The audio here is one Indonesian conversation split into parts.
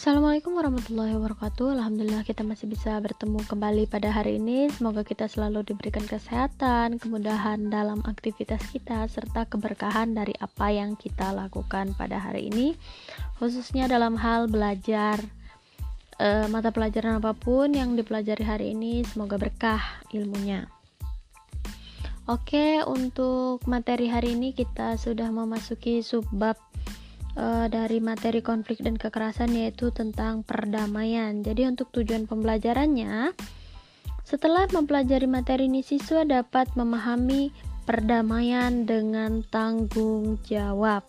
Assalamualaikum warahmatullahi wabarakatuh. Alhamdulillah kita masih bisa bertemu kembali pada hari ini. Semoga kita selalu diberikan kesehatan, kemudahan dalam aktivitas kita Serta keberkahan dari apa yang kita lakukan pada hari ini. Khususnya dalam hal belajar e, Mata pelajaran apa pun yang dipelajari hari ini Semoga berkah ilmunya. Oke untuk materi hari ini kita sudah memasuki subbab uh, dari materi konflik dan kekerasan yaitu tentang perdamaian. Jadi untuk tujuan pembelajarannya setelah mempelajari materi ini siswa dapat memahami perdamaian dengan tanggung jawab.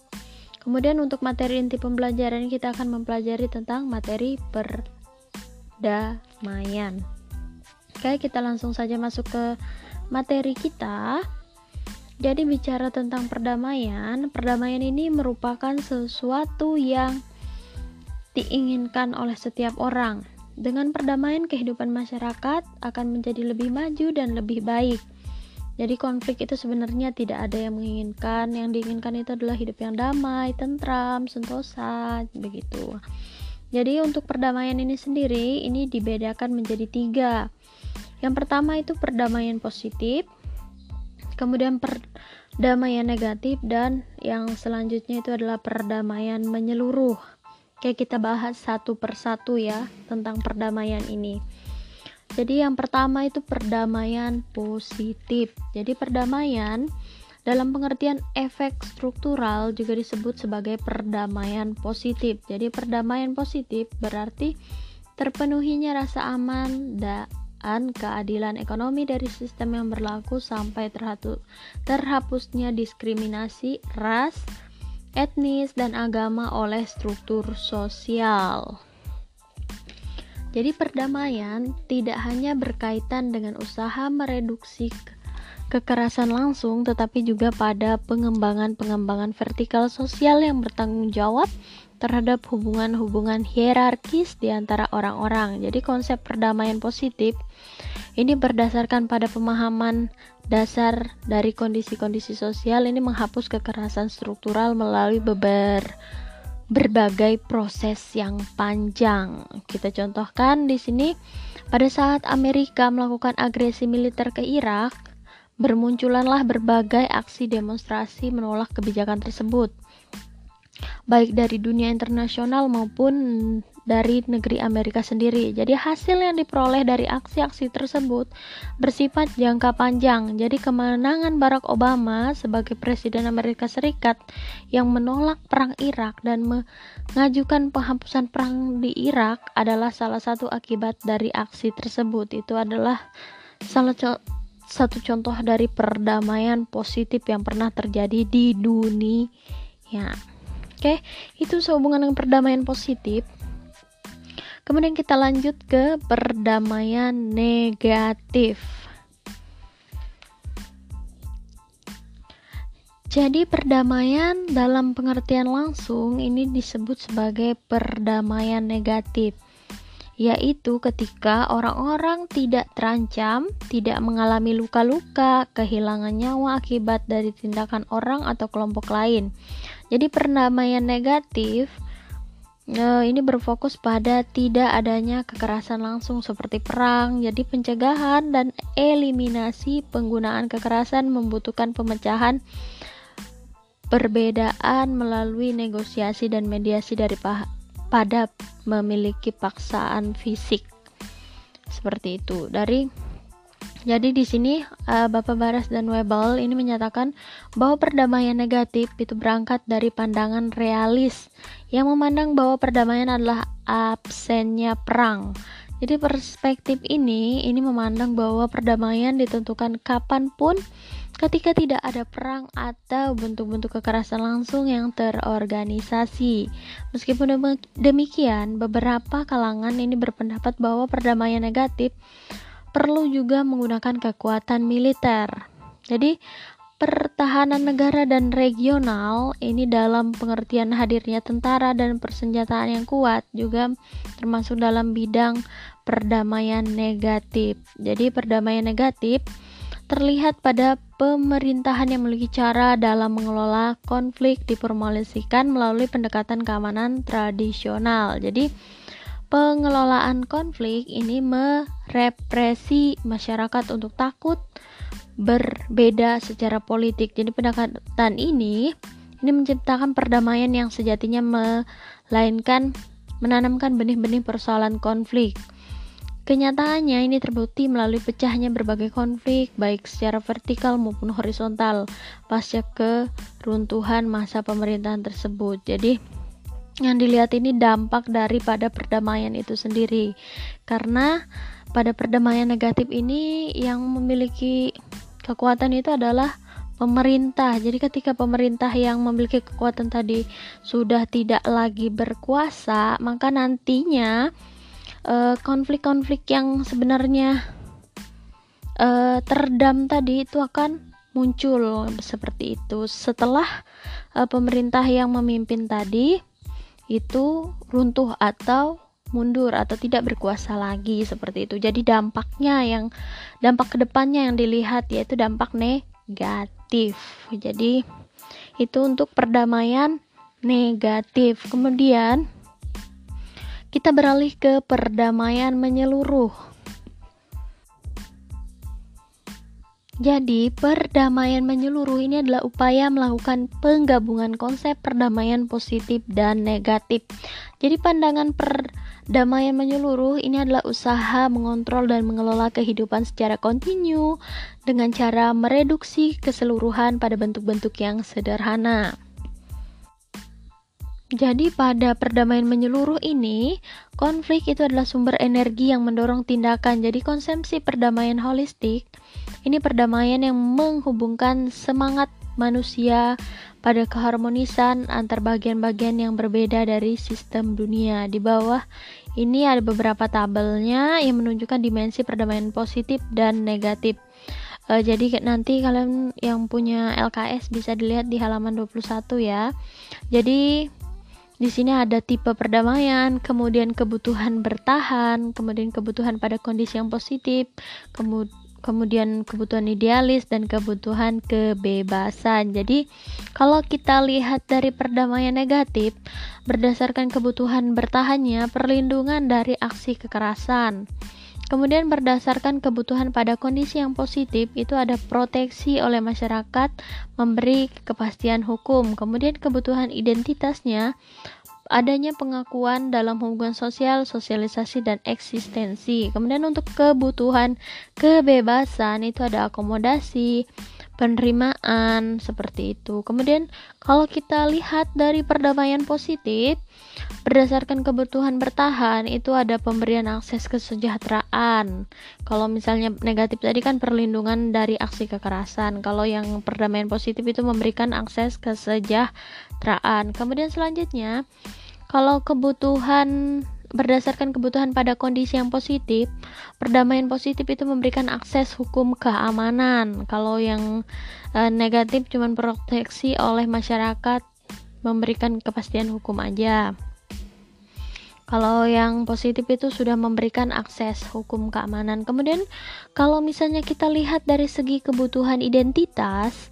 Kemudian untuk materi inti pembelajaran kita akan mempelajari tentang materi perdamaian. Oke, kita langsung saja masuk ke materi kita. Jadi bicara tentang perdamaian, perdamaian ini merupakan sesuatu yang diinginkan oleh setiap orang. Dengan perdamaian kehidupan masyarakat akan menjadi lebih maju dan lebih baik. Jadi konflik itu sebenarnya tidak ada yang menginginkan. Yang diinginkan itu adalah hidup yang damai, tentram, sentosa, begitu. Jadi untuk perdamaian ini sendiri ini dibedakan menjadi tiga. Yang pertama itu perdamaian positif, kemudian perdamaian negatif dan yang selanjutnya itu adalah perdamaian menyeluruh. Oke kita bahas satu persatu ya tentang perdamaian ini. Jadi yang pertama itu perdamaian positif. Jadi perdamaian dalam pengertian efek struktural juga disebut sebagai perdamaian positif. Jadi perdamaian positif berarti terpenuhinya rasa aman da keadilan ekonomi dari sistem yang berlaku sampai terhapusnya diskriminasi ras, etnis, dan agama oleh struktur sosial. Jadi perdamaian tidak hanya berkaitan dengan usaha mereduksi kekerasan langsung tetapi juga pada pengembangan-pengembangan vertikal sosial yang bertanggung jawab terhadap hubungan-hubungan hierarkis di antara orang-orang. Jadi konsep perdamaian positif ini berdasarkan pada pemahaman dasar dari kondisi-kondisi sosial ini menghapus kekerasan struktural melalui beber berbagai proses yang panjang. Kita contohkan di sini pada saat Amerika melakukan agresi militer ke Irak, bermunculanlah berbagai aksi demonstrasi menolak kebijakan tersebut baik dari dunia internasional maupun dari negeri Amerika sendiri. Jadi hasil yang diperoleh dari aksi-aksi tersebut bersifat jangka panjang. Jadi kemenangan Barack Obama sebagai presiden Amerika Serikat yang menolak perang Irak dan mengajukan penghapusan perang di Irak adalah salah satu akibat dari aksi tersebut. Itu adalah salah satu contoh dari perdamaian positif yang pernah terjadi di dunia. Oke, itu sehubungan dengan perdamaian positif. Kemudian kita lanjut ke perdamaian negatif. Jadi perdamaian dalam pengertian langsung ini disebut sebagai perdamaian negatif yaitu ketika orang-orang tidak terancam, tidak mengalami luka-luka, kehilangan nyawa akibat dari tindakan orang atau kelompok lain. Jadi perdamaian negatif e, ini berfokus pada tidak adanya kekerasan langsung seperti perang. Jadi pencegahan dan eliminasi penggunaan kekerasan membutuhkan pemecahan perbedaan melalui negosiasi dan mediasi dari pada memiliki paksaan fisik seperti itu dari jadi di sini uh, Bapak Baras dan Webel ini menyatakan bahwa perdamaian negatif itu berangkat dari pandangan realis yang memandang bahwa perdamaian adalah absennya perang. Jadi perspektif ini ini memandang bahwa perdamaian ditentukan kapan pun ketika tidak ada perang atau bentuk-bentuk kekerasan langsung yang terorganisasi. Meskipun demikian, beberapa kalangan ini berpendapat bahwa perdamaian negatif perlu juga menggunakan kekuatan militer. Jadi, pertahanan negara dan regional ini dalam pengertian hadirnya tentara dan persenjataan yang kuat juga termasuk dalam bidang perdamaian negatif. Jadi perdamaian negatif terlihat pada pemerintahan yang memiliki cara dalam mengelola konflik diformulasikan melalui pendekatan keamanan tradisional. Jadi, pengelolaan konflik ini merepresi masyarakat untuk takut berbeda secara politik. Jadi pendekatan ini ini menciptakan perdamaian yang sejatinya melainkan menanamkan benih-benih persoalan konflik. Kenyataannya ini terbukti melalui pecahnya berbagai konflik baik secara vertikal maupun horizontal pasca keruntuhan masa pemerintahan tersebut. Jadi yang dilihat ini dampak daripada perdamaian itu sendiri. Karena pada perdamaian negatif ini yang memiliki kekuatan itu adalah pemerintah. Jadi ketika pemerintah yang memiliki kekuatan tadi sudah tidak lagi berkuasa, maka nantinya Eh, konflik-konflik uh, yang sebenarnya uh, teredam tadi itu akan muncul seperti itu setelah uh, pemerintah yang memimpin tadi itu runtuh atau mundur atau tidak berkuasa lagi seperti itu. Jadi dampaknya yang dampak ke depannya yang dilihat yaitu dampak negatif. Jadi itu untuk perdamaian negatif. Kemudian kita beralih ke perdamaian menyeluruh. Jadi, perdamaian menyeluruh ini adalah upaya melakukan penggabungan konsep perdamaian positif dan negatif. Jadi, pandangan perdamaian menyeluruh ini adalah usaha mengontrol dan mengelola kehidupan secara kontinu dengan cara mereduksi keseluruhan pada bentuk-bentuk yang sederhana. Jadi pada perdamaian menyeluruh ini, konflik itu adalah sumber energi yang mendorong tindakan. Jadi konsepsi perdamaian holistik ini perdamaian yang menghubungkan semangat manusia pada keharmonisan antar bagian-bagian yang berbeda dari sistem dunia. Di bawah ini ada beberapa tabelnya yang menunjukkan dimensi perdamaian positif dan negatif. Uh, jadi nanti kalian yang punya LKS bisa dilihat di halaman 21 ya. Jadi di sini ada tipe perdamaian, kemudian kebutuhan bertahan, kemudian kebutuhan pada kondisi yang positif, kemudian kebutuhan idealis dan kebutuhan kebebasan. Jadi, kalau kita lihat dari perdamaian negatif, berdasarkan kebutuhan bertahannya, perlindungan dari aksi kekerasan. Kemudian berdasarkan kebutuhan pada kondisi yang positif itu ada proteksi oleh masyarakat, memberi kepastian hukum. Kemudian kebutuhan identitasnya adanya pengakuan dalam hubungan sosial, sosialisasi dan eksistensi. Kemudian untuk kebutuhan kebebasan itu ada akomodasi, penerimaan seperti itu. Kemudian kalau kita lihat dari perdamaian positif berdasarkan kebutuhan bertahan itu ada pemberian akses kesejahteraan. Kalau misalnya negatif tadi kan perlindungan dari aksi kekerasan. Kalau yang perdamaian positif itu memberikan akses kesejahteraan. Kemudian selanjutnya kalau kebutuhan berdasarkan kebutuhan pada kondisi yang positif, perdamaian positif itu memberikan akses hukum keamanan. Kalau yang e, negatif cuma proteksi oleh masyarakat, memberikan kepastian hukum aja. Kalau yang positif itu sudah memberikan akses hukum keamanan. Kemudian kalau misalnya kita lihat dari segi kebutuhan identitas,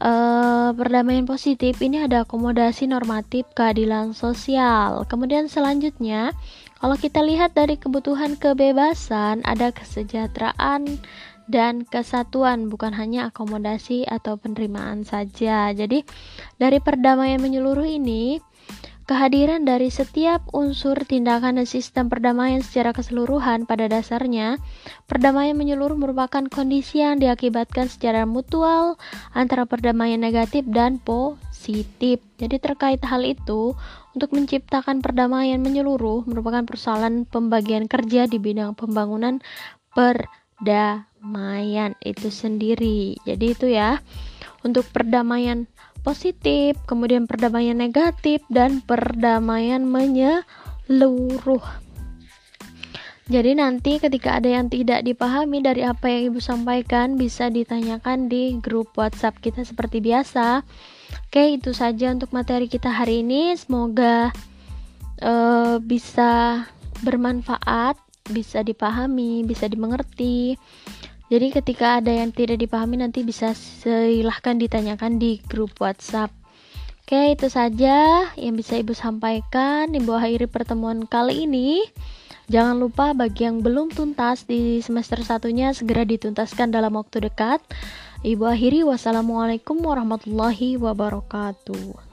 uh, perdamaian positif ini ada akomodasi normatif keadilan sosial. Kemudian selanjutnya, kalau kita lihat dari kebutuhan kebebasan, ada kesejahteraan dan kesatuan, bukan hanya akomodasi atau penerimaan saja. Jadi, dari perdamaian menyeluruh ini, Kehadiran dari setiap unsur tindakan dan sistem perdamaian secara keseluruhan pada dasarnya, perdamaian menyeluruh merupakan kondisi yang diakibatkan secara mutual antara perdamaian negatif dan positif. Jadi terkait hal itu, untuk menciptakan perdamaian menyeluruh merupakan persoalan pembagian kerja di bidang pembangunan perdamaian itu sendiri. Jadi itu ya. Untuk perdamaian positif, kemudian perdamaian negatif, dan perdamaian menyeluruh. Jadi nanti ketika ada yang tidak dipahami dari apa yang Ibu sampaikan bisa ditanyakan di grup WhatsApp kita seperti biasa. Oke, itu saja untuk materi kita hari ini. Semoga uh, bisa bermanfaat, bisa dipahami, bisa dimengerti. Jadi ketika ada yang tidak dipahami nanti bisa silahkan ditanyakan di grup WhatsApp. Oke, itu saja yang bisa Ibu sampaikan. Ibu akhiri pertemuan kali ini. Jangan lupa bagi yang belum tuntas di semester satunya segera dituntaskan dalam waktu dekat. Ibu akhiri wassalamualaikum warahmatullahi wabarakatuh.